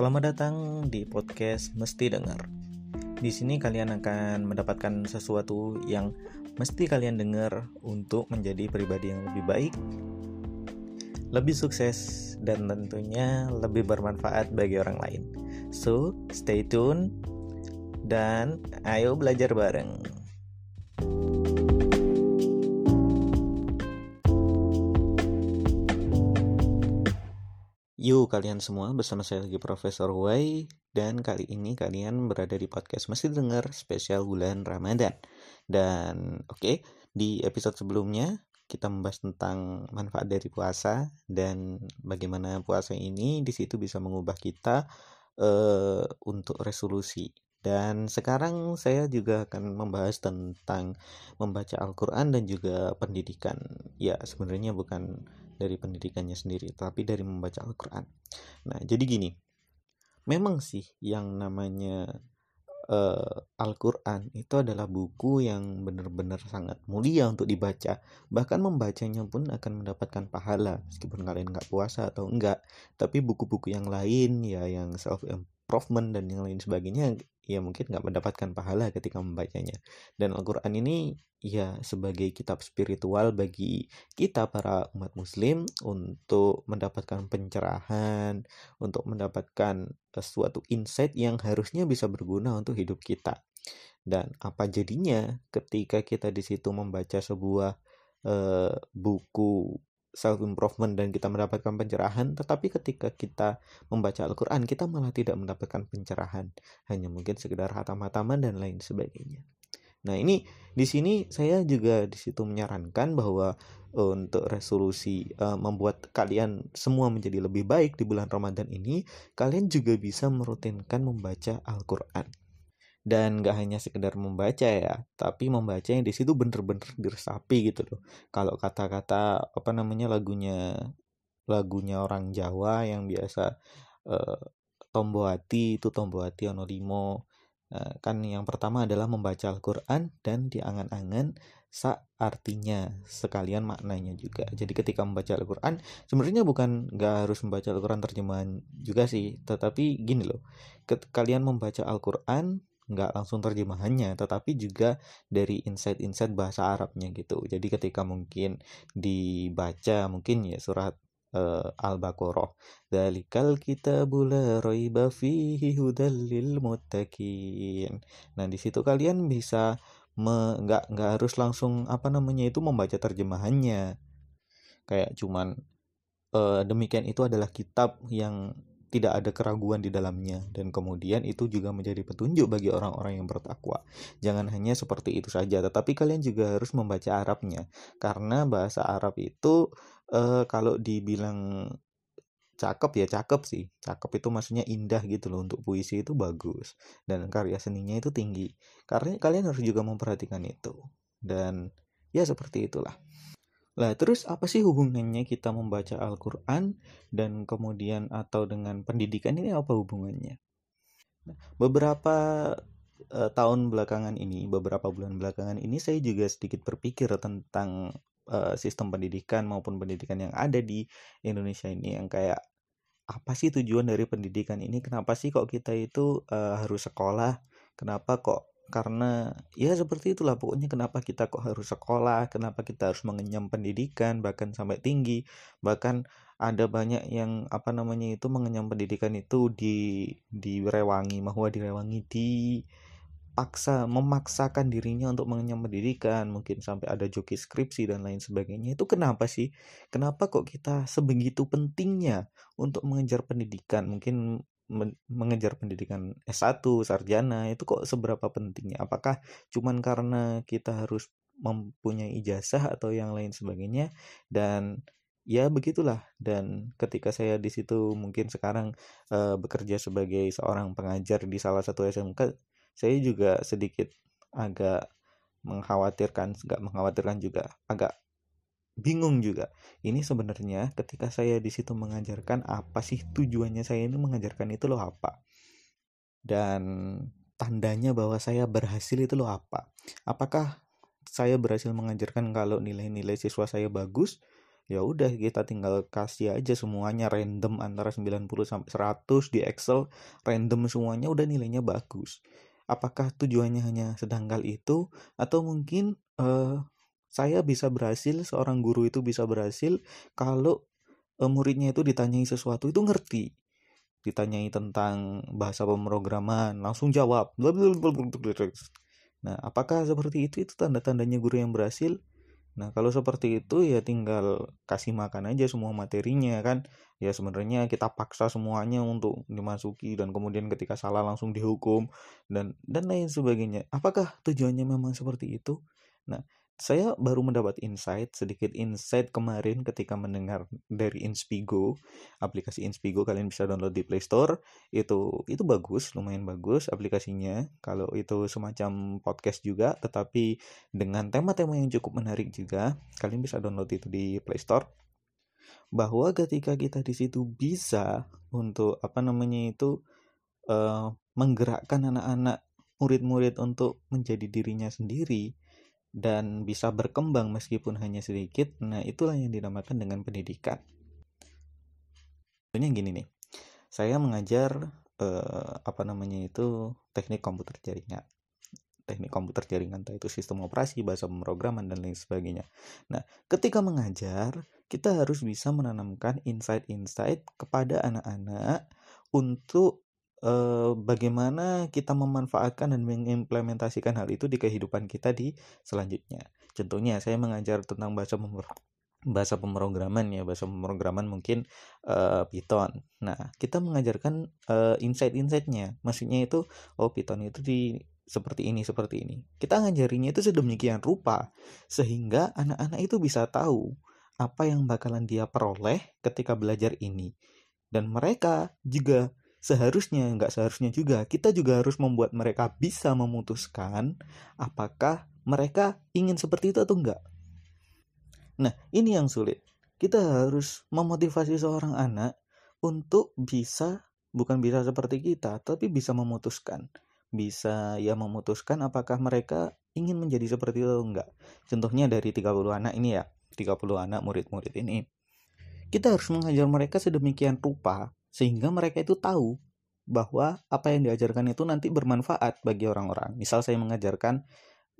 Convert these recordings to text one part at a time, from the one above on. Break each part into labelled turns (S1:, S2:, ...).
S1: Selamat datang di podcast Mesti Dengar. Di sini kalian akan mendapatkan sesuatu yang mesti kalian dengar untuk menjadi pribadi yang lebih baik, lebih sukses, dan tentunya lebih bermanfaat bagi orang lain. So, stay tune dan ayo belajar bareng. Yuk kalian semua bersama saya lagi Profesor Wai dan kali ini kalian berada di podcast Mesti Dengar spesial bulan Ramadan. Dan oke, okay, di episode sebelumnya kita membahas tentang manfaat dari puasa dan bagaimana puasa ini di situ bisa mengubah kita uh, untuk resolusi. Dan sekarang saya juga akan membahas tentang membaca Al-Qur'an dan juga pendidikan. Ya, sebenarnya bukan dari pendidikannya sendiri, tapi dari membaca Al-Quran. Nah, jadi gini, memang sih yang namanya uh, Al-Quran itu adalah buku yang benar-benar sangat mulia untuk dibaca. Bahkan membacanya pun akan mendapatkan pahala, meskipun kalian nggak puasa atau enggak. Tapi buku-buku yang lain, ya yang self improvement dan yang lain sebagainya ya mungkin nggak mendapatkan pahala ketika membacanya. Dan Al-Quran ini ya sebagai kitab spiritual bagi kita para umat muslim untuk mendapatkan pencerahan, untuk mendapatkan suatu insight yang harusnya bisa berguna untuk hidup kita. Dan apa jadinya ketika kita di situ membaca sebuah uh, buku self improvement dan kita mendapatkan pencerahan tetapi ketika kita membaca Al-Qur'an kita malah tidak mendapatkan pencerahan. Hanya mungkin sekedar hatam-hataman dan lain sebagainya. Nah ini di sini saya juga di situ menyarankan bahwa uh, untuk resolusi uh, membuat kalian semua menjadi lebih baik di bulan Ramadan ini kalian juga bisa merutinkan membaca Al-Qur'an dan gak hanya sekedar membaca ya tapi membaca yang di situ bener-bener diresapi gitu loh. Kalau kata-kata apa namanya lagunya lagunya orang Jawa yang biasa uh, Tomboati itu Tomboati ono limo uh, kan yang pertama adalah membaca Al-Quran dan diangan-angan sa artinya sekalian maknanya juga. Jadi ketika membaca Al-Quran sebenarnya bukan nggak harus membaca Al-Quran terjemahan juga sih tetapi gini loh kalian membaca Al-Quran nggak langsung terjemahannya tetapi juga dari insight-insight bahasa Arabnya gitu jadi ketika mungkin dibaca mungkin ya surat uh, Al-Baqarah Dalikal kitabul raiba fihi hudal lil. Nah, di situ kalian bisa nggak nggak harus langsung apa namanya itu membaca terjemahannya. Kayak cuman uh, demikian itu adalah kitab yang tidak ada keraguan di dalamnya. Dan kemudian itu juga menjadi petunjuk bagi orang-orang yang bertakwa. Jangan hanya seperti itu saja, tetapi kalian juga harus membaca Arabnya. Karena bahasa Arab itu uh, kalau dibilang cakep ya cakep sih. Cakep itu maksudnya indah gitu loh untuk puisi itu bagus. Dan karya seninya itu tinggi. Karena kalian harus juga memperhatikan itu. Dan ya seperti itulah lah, terus apa sih hubungannya kita membaca Al-Quran dan kemudian atau dengan pendidikan ini apa hubungannya? Nah, beberapa uh, tahun belakangan ini, beberapa bulan belakangan ini saya juga sedikit berpikir tentang uh, sistem pendidikan maupun pendidikan yang ada di Indonesia ini yang kayak apa sih tujuan dari pendidikan ini? Kenapa sih kok kita itu uh, harus sekolah? Kenapa kok karena ya seperti itulah pokoknya kenapa kita kok harus sekolah kenapa kita harus mengenyam pendidikan bahkan sampai tinggi. Bahkan ada banyak yang apa namanya itu mengenyam pendidikan itu di direwangi bahwa direwangi di paksa memaksakan dirinya untuk mengenyam pendidikan mungkin sampai ada joki skripsi dan lain sebagainya. Itu kenapa sih? Kenapa kok kita sebegitu pentingnya untuk mengejar pendidikan? Mungkin mengejar pendidikan S1, sarjana itu kok seberapa pentingnya? Apakah cuman karena kita harus mempunyai ijazah atau yang lain sebagainya dan ya begitulah dan ketika saya di situ mungkin sekarang uh, bekerja sebagai seorang pengajar di salah satu SMK saya juga sedikit agak mengkhawatirkan nggak mengkhawatirkan juga agak bingung juga. Ini sebenarnya ketika saya di situ mengajarkan apa sih tujuannya saya ini mengajarkan itu loh apa. Dan tandanya bahwa saya berhasil itu loh apa. Apakah saya berhasil mengajarkan kalau nilai-nilai siswa saya bagus? ya udah kita tinggal kasih aja semuanya random antara 90 sampai 100 di Excel random semuanya udah nilainya bagus apakah tujuannya hanya sedangkal itu atau mungkin uh, saya bisa berhasil seorang guru itu bisa berhasil kalau uh, muridnya itu ditanyai sesuatu itu ngerti ditanyai tentang bahasa pemrograman langsung jawab nah apakah seperti itu itu tanda-tandanya guru yang berhasil Nah, kalau seperti itu ya tinggal kasih makan aja semua materinya kan. Ya sebenarnya kita paksa semuanya untuk dimasuki dan kemudian ketika salah langsung dihukum dan dan lain sebagainya. Apakah tujuannya memang seperti itu? Nah, saya baru mendapat insight, sedikit insight kemarin ketika mendengar dari Inspigo, aplikasi Inspigo kalian bisa download di Play Store. Itu itu bagus, lumayan bagus aplikasinya. Kalau itu semacam podcast juga, tetapi dengan tema-tema yang cukup menarik juga, kalian bisa download itu di Play Store. Bahwa ketika kita di situ bisa untuk apa namanya itu uh, menggerakkan anak-anak murid-murid untuk menjadi dirinya sendiri, dan bisa berkembang meskipun hanya sedikit. Nah, itulah yang dinamakan dengan pendidikan. Contohnya gini nih. Saya mengajar eh, apa namanya itu teknik komputer jaringan. Teknik komputer jaringan itu sistem operasi, bahasa pemrograman dan lain sebagainya. Nah, ketika mengajar, kita harus bisa menanamkan insight-insight kepada anak-anak untuk bagaimana kita memanfaatkan dan mengimplementasikan hal itu di kehidupan kita di selanjutnya. Contohnya saya mengajar tentang bahasa bahasa pemrograman ya bahasa pemrograman mungkin uh, Python. Nah kita mengajarkan uh, insight-insightnya, maksudnya itu oh Python itu di seperti ini seperti ini. Kita ngajarinya itu sedemikian rupa sehingga anak-anak itu bisa tahu apa yang bakalan dia peroleh ketika belajar ini dan mereka juga seharusnya nggak seharusnya juga. Kita juga harus membuat mereka bisa memutuskan apakah mereka ingin seperti itu atau enggak nah ini yang sulit. Kita harus memotivasi seorang anak untuk bisa bukan bisa seperti kita tapi bisa memutuskan. Bisa ya memutuskan apakah mereka ingin menjadi seperti itu atau enggak contohnya dari 30 anak ini ya 30 anak murid-murid ini. Kita harus mengajar mereka sedemikian rupa sehingga mereka itu tahu bahwa apa yang diajarkan itu nanti bermanfaat bagi orang-orang. Misal saya mengajarkan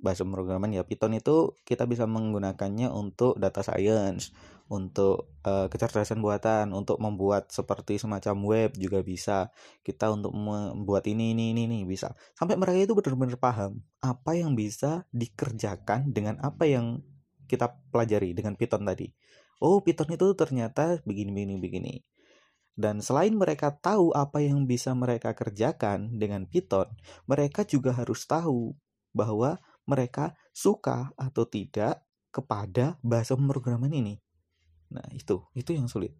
S1: bahasa pemrograman ya Python itu kita bisa menggunakannya untuk data science, untuk uh, kecerdasan buatan, untuk membuat seperti semacam web juga bisa. Kita untuk membuat ini ini ini, ini bisa. Sampai mereka itu benar-benar paham apa yang bisa dikerjakan dengan apa yang kita pelajari dengan Python tadi. Oh, Python itu ternyata begini begini begini dan selain mereka tahu apa yang bisa mereka kerjakan dengan Python, mereka juga harus tahu bahwa mereka suka atau tidak kepada bahasa pemrograman ini. Nah, itu itu yang sulit.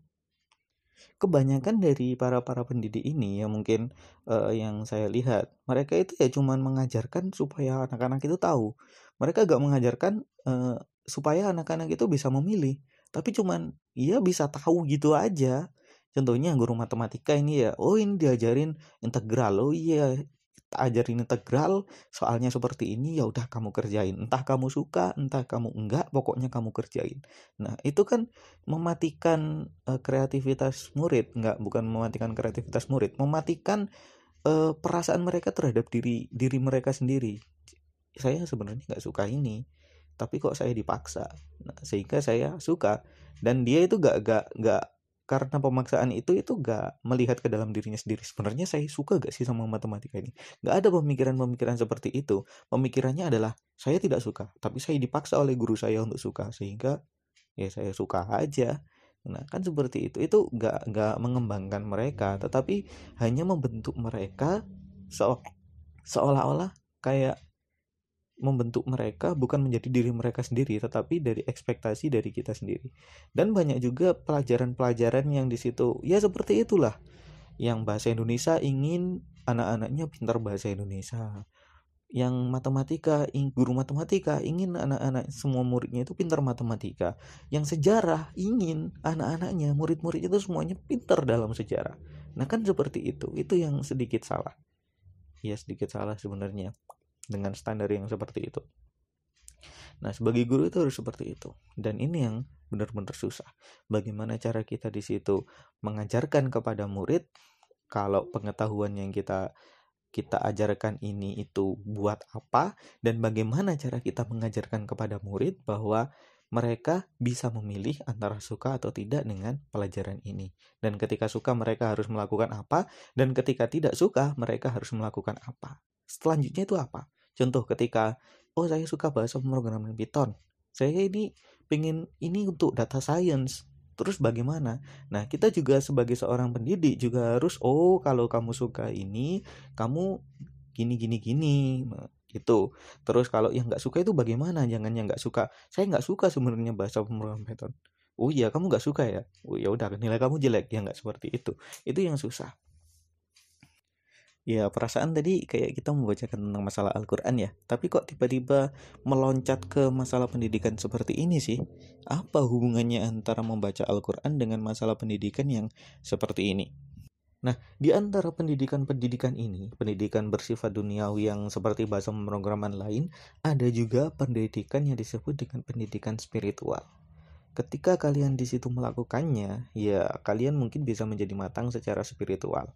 S1: Kebanyakan dari para para pendidik ini yang mungkin uh, yang saya lihat, mereka itu ya cuman mengajarkan supaya anak-anak itu tahu. Mereka gak mengajarkan uh, supaya anak-anak itu bisa memilih, tapi cuman ia bisa tahu gitu aja contohnya guru matematika ini ya oh ini diajarin integral. Oh iya ajarin integral soalnya seperti ini ya udah kamu kerjain. Entah kamu suka entah kamu enggak pokoknya kamu kerjain. Nah itu kan mematikan uh, kreativitas murid enggak bukan mematikan kreativitas murid mematikan uh, perasaan mereka terhadap diri diri mereka sendiri. Saya sebenarnya nggak suka ini tapi kok saya dipaksa? Nah, sehingga saya suka. Dan dia itu gak gak gak karena pemaksaan itu itu gak melihat ke dalam dirinya sendiri. Sebenarnya saya suka gak sih sama matematika ini? Gak ada pemikiran-pemikiran seperti itu. Pemikirannya adalah saya tidak suka tapi saya dipaksa oleh guru saya untuk suka sehingga ya saya suka aja. Nah kan seperti itu. Itu gak gak mengembangkan mereka tetapi hanya membentuk mereka seolah-olah kayak membentuk mereka bukan menjadi diri mereka sendiri tetapi dari ekspektasi dari kita sendiri. Dan banyak juga pelajaran-pelajaran yang di situ ya seperti itulah yang bahasa Indonesia ingin anak-anaknya pintar bahasa Indonesia. Yang matematika guru matematika ingin anak-anak semua muridnya itu pintar matematika. Yang sejarah ingin anak-anaknya murid-murid itu semuanya pintar dalam sejarah. Nah kan seperti itu. Itu yang sedikit salah. Ya sedikit salah sebenarnya dengan standar yang seperti itu. Nah, sebagai guru itu harus seperti itu. Dan ini yang benar-benar susah. Bagaimana cara kita di situ mengajarkan kepada murid kalau pengetahuan yang kita kita ajarkan ini itu buat apa dan bagaimana cara kita mengajarkan kepada murid bahwa mereka bisa memilih antara suka atau tidak dengan pelajaran ini. Dan ketika suka mereka harus melakukan apa dan ketika tidak suka mereka harus melakukan apa. Selanjutnya itu apa? Contoh ketika oh saya suka bahasa pemrograman Python. Saya ini pengen ini untuk data science terus bagaimana? Nah, kita juga sebagai seorang pendidik juga harus oh kalau kamu suka ini, kamu gini gini gini gitu. Terus kalau yang nggak suka itu bagaimana? Jangan yang nggak suka. Saya nggak suka sebenarnya bahasa pemrograman Python. Oh iya, kamu nggak suka ya? Oh ya udah, nilai kamu jelek ya nggak seperti itu. Itu yang susah. Ya, perasaan tadi kayak kita membacakan tentang masalah Al-Quran ya. Tapi kok tiba-tiba meloncat ke masalah pendidikan seperti ini sih? Apa hubungannya antara membaca Al-Quran dengan masalah pendidikan yang seperti ini? Nah, di antara pendidikan-pendidikan ini, pendidikan bersifat duniawi yang seperti bahasa pemrograman lain, ada juga pendidikan yang disebut dengan pendidikan spiritual. Ketika kalian di situ melakukannya, ya kalian mungkin bisa menjadi matang secara spiritual.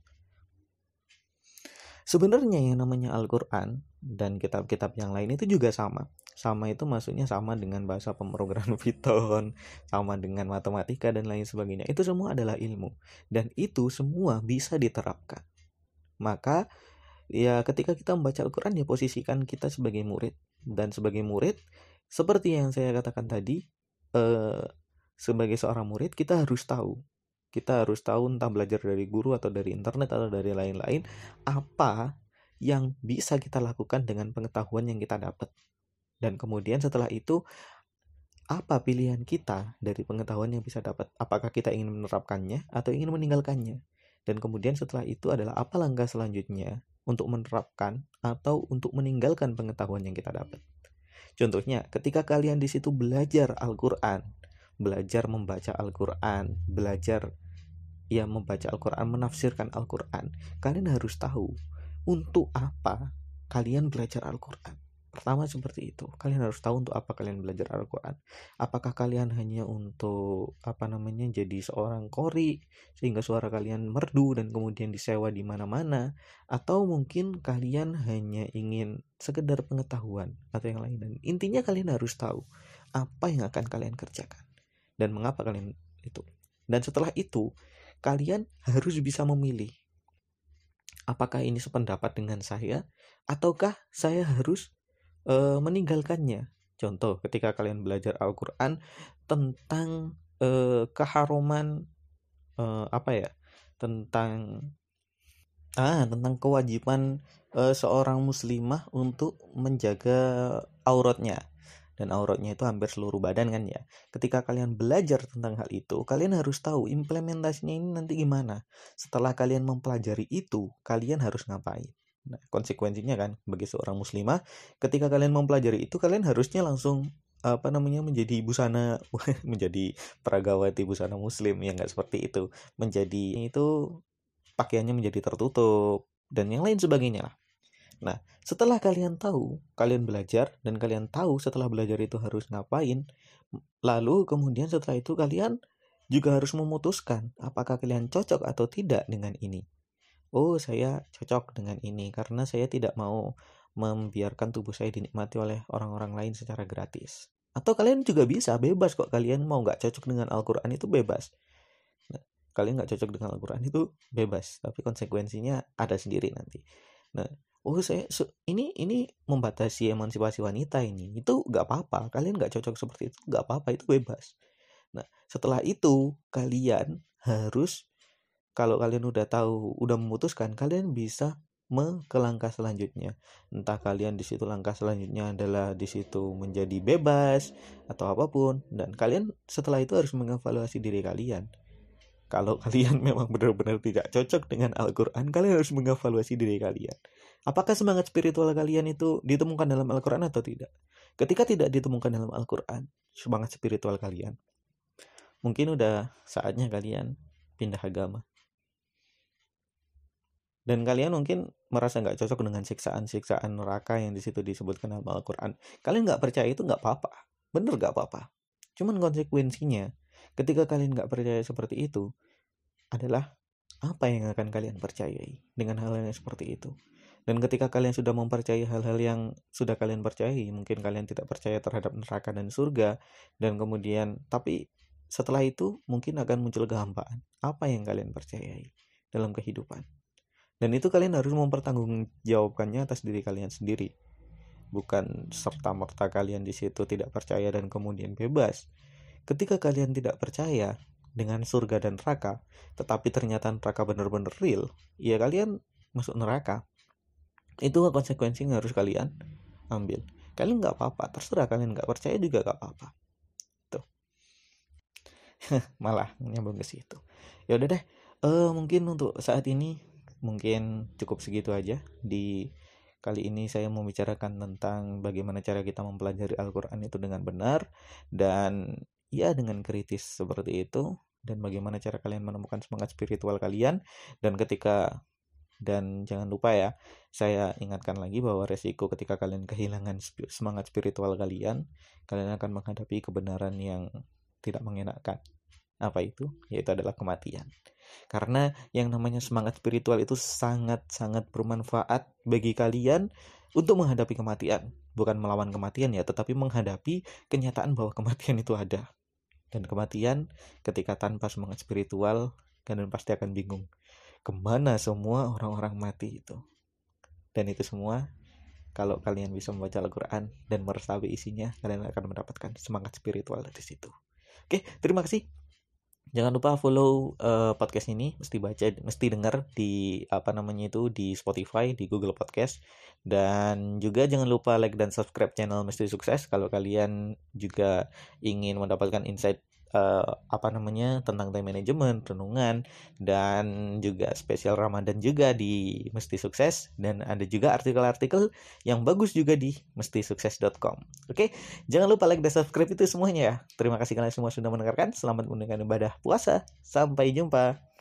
S1: Sebenarnya yang namanya Al-Quran dan kitab-kitab yang lain itu juga sama. Sama itu maksudnya sama dengan bahasa pemrograman Python, sama dengan matematika dan lain sebagainya. Itu semua adalah ilmu. Dan itu semua bisa diterapkan. Maka ya ketika kita membaca Al-Quran ya posisikan kita sebagai murid. Dan sebagai murid, seperti yang saya katakan tadi, eh, sebagai seorang murid kita harus tahu kita harus tahu entah belajar dari guru atau dari internet atau dari lain-lain apa yang bisa kita lakukan dengan pengetahuan yang kita dapat. Dan kemudian setelah itu apa pilihan kita dari pengetahuan yang bisa dapat? Apakah kita ingin menerapkannya atau ingin meninggalkannya? Dan kemudian setelah itu adalah apa langkah selanjutnya untuk menerapkan atau untuk meninggalkan pengetahuan yang kita dapat. Contohnya, ketika kalian di situ belajar Al-Qur'an, belajar membaca Al-Qur'an, belajar ya membaca Al-Quran, menafsirkan Al-Quran, kalian harus tahu untuk apa kalian belajar Al-Quran. Pertama seperti itu, kalian harus tahu untuk apa kalian belajar Al-Quran. Apakah kalian hanya untuk apa namanya jadi seorang kori sehingga suara kalian merdu dan kemudian disewa di mana-mana, atau mungkin kalian hanya ingin sekedar pengetahuan atau yang lain. Dan intinya kalian harus tahu apa yang akan kalian kerjakan dan mengapa kalian itu. Dan setelah itu, kalian harus bisa memilih apakah ini sependapat dengan saya ataukah saya harus e, meninggalkannya. Contoh ketika kalian belajar Al-Qur'an tentang e, keharuman e, apa ya tentang ah tentang kewajiban e, seorang muslimah untuk menjaga auratnya dan auratnya itu hampir seluruh badan kan ya. Ketika kalian belajar tentang hal itu, kalian harus tahu implementasinya ini nanti gimana. Setelah kalian mempelajari itu, kalian harus ngapain. Nah, konsekuensinya kan bagi seorang muslimah, ketika kalian mempelajari itu, kalian harusnya langsung apa namanya menjadi busana menjadi peragawati busana muslim yang nggak seperti itu menjadi itu pakaiannya menjadi tertutup dan yang lain sebagainya lah Nah, setelah kalian tahu, kalian belajar dan kalian tahu setelah belajar itu harus ngapain, lalu kemudian setelah itu kalian juga harus memutuskan apakah kalian cocok atau tidak dengan ini. Oh, saya cocok dengan ini karena saya tidak mau membiarkan tubuh saya dinikmati oleh orang-orang lain secara gratis. Atau kalian juga bisa bebas kok kalian mau nggak cocok dengan Al-Quran itu bebas. Nah, kalian nggak cocok dengan Al-Quran itu bebas, tapi konsekuensinya ada sendiri nanti. Nah, oh saya ini ini membatasi emansipasi wanita ini. Itu nggak apa-apa. Kalian nggak cocok seperti itu nggak apa-apa. Itu bebas. Nah setelah itu kalian harus kalau kalian udah tahu udah memutuskan kalian bisa ke langkah selanjutnya. Entah kalian di situ langkah selanjutnya adalah di situ menjadi bebas atau apa pun. Dan kalian setelah itu harus mengevaluasi diri kalian kalau kalian memang benar-benar tidak cocok dengan Al-Quran kalian harus mengevaluasi diri kalian. Apakah semangat spiritual kalian itu ditemukan dalam Al-Quran atau tidak? Ketika tidak ditemukan dalam Al-Quran, semangat spiritual kalian, mungkin udah saatnya kalian pindah agama. Dan kalian mungkin merasa nggak cocok dengan siksaan-siksaan neraka yang di situ disebutkan dalam Al-Quran. Kalian nggak percaya itu nggak apa-apa. Bener nggak apa-apa. Cuman konsekuensinya ketika kalian nggak percaya seperti itu adalah apa yang akan kalian percayai dengan hal yang seperti itu dan ketika kalian sudah mempercayai hal-hal yang sudah kalian percayai, mungkin kalian tidak percaya terhadap neraka dan surga, dan kemudian, tapi setelah itu mungkin akan muncul kehampaan. Apa yang kalian percayai dalam kehidupan? Dan itu kalian harus mempertanggungjawabkannya atas diri kalian sendiri. Bukan serta-merta kalian di situ tidak percaya dan kemudian bebas. Ketika kalian tidak percaya dengan surga dan neraka, tetapi ternyata neraka benar-benar real, ya kalian masuk neraka. Itu konsekuensi yang harus kalian ambil. Kalian nggak apa-apa terserah kalian nggak percaya juga nggak apa-apa. Tuh. Malah nyambung ke situ. Ya udah deh uh, mungkin untuk saat ini mungkin cukup segitu aja. Di kali ini saya mau bicarakan tentang bagaimana cara kita mempelajari Al-Quran itu dengan benar dan ya dengan kritis seperti itu dan bagaimana cara kalian menemukan semangat spiritual kalian dan ketika dan jangan lupa ya, saya ingatkan lagi bahwa resiko ketika kalian kehilangan semangat spiritual kalian, kalian akan menghadapi kebenaran yang tidak mengenakan. Apa itu? Yaitu adalah kematian. Karena yang namanya semangat spiritual itu sangat-sangat bermanfaat bagi kalian untuk menghadapi kematian. Bukan melawan kematian ya, tetapi menghadapi kenyataan bahwa kematian itu ada. Dan kematian ketika tanpa semangat spiritual, kalian pasti akan bingung ke mana semua orang-orang mati itu? Dan itu semua kalau kalian bisa membaca Al-Quran dan meresapi isinya kalian akan mendapatkan semangat spiritual dari situ. Oke terima kasih jangan lupa follow uh, podcast ini mesti baca mesti dengar di apa namanya itu di Spotify di Google Podcast. Dan juga jangan lupa like dan subscribe channel Mesti Sukses kalau kalian juga ingin mendapatkan insight uh, apa namanya tentang time management, renungan dan juga spesial Ramadan juga di Mesti Sukses dan ada juga artikel-artikel yang bagus juga di mestisukses.com. Oke, jangan lupa like dan subscribe itu semuanya ya. Terima kasih kalian semua sudah mendengarkan. Selamat menunaikan ibadah puasa. Sampai jumpa.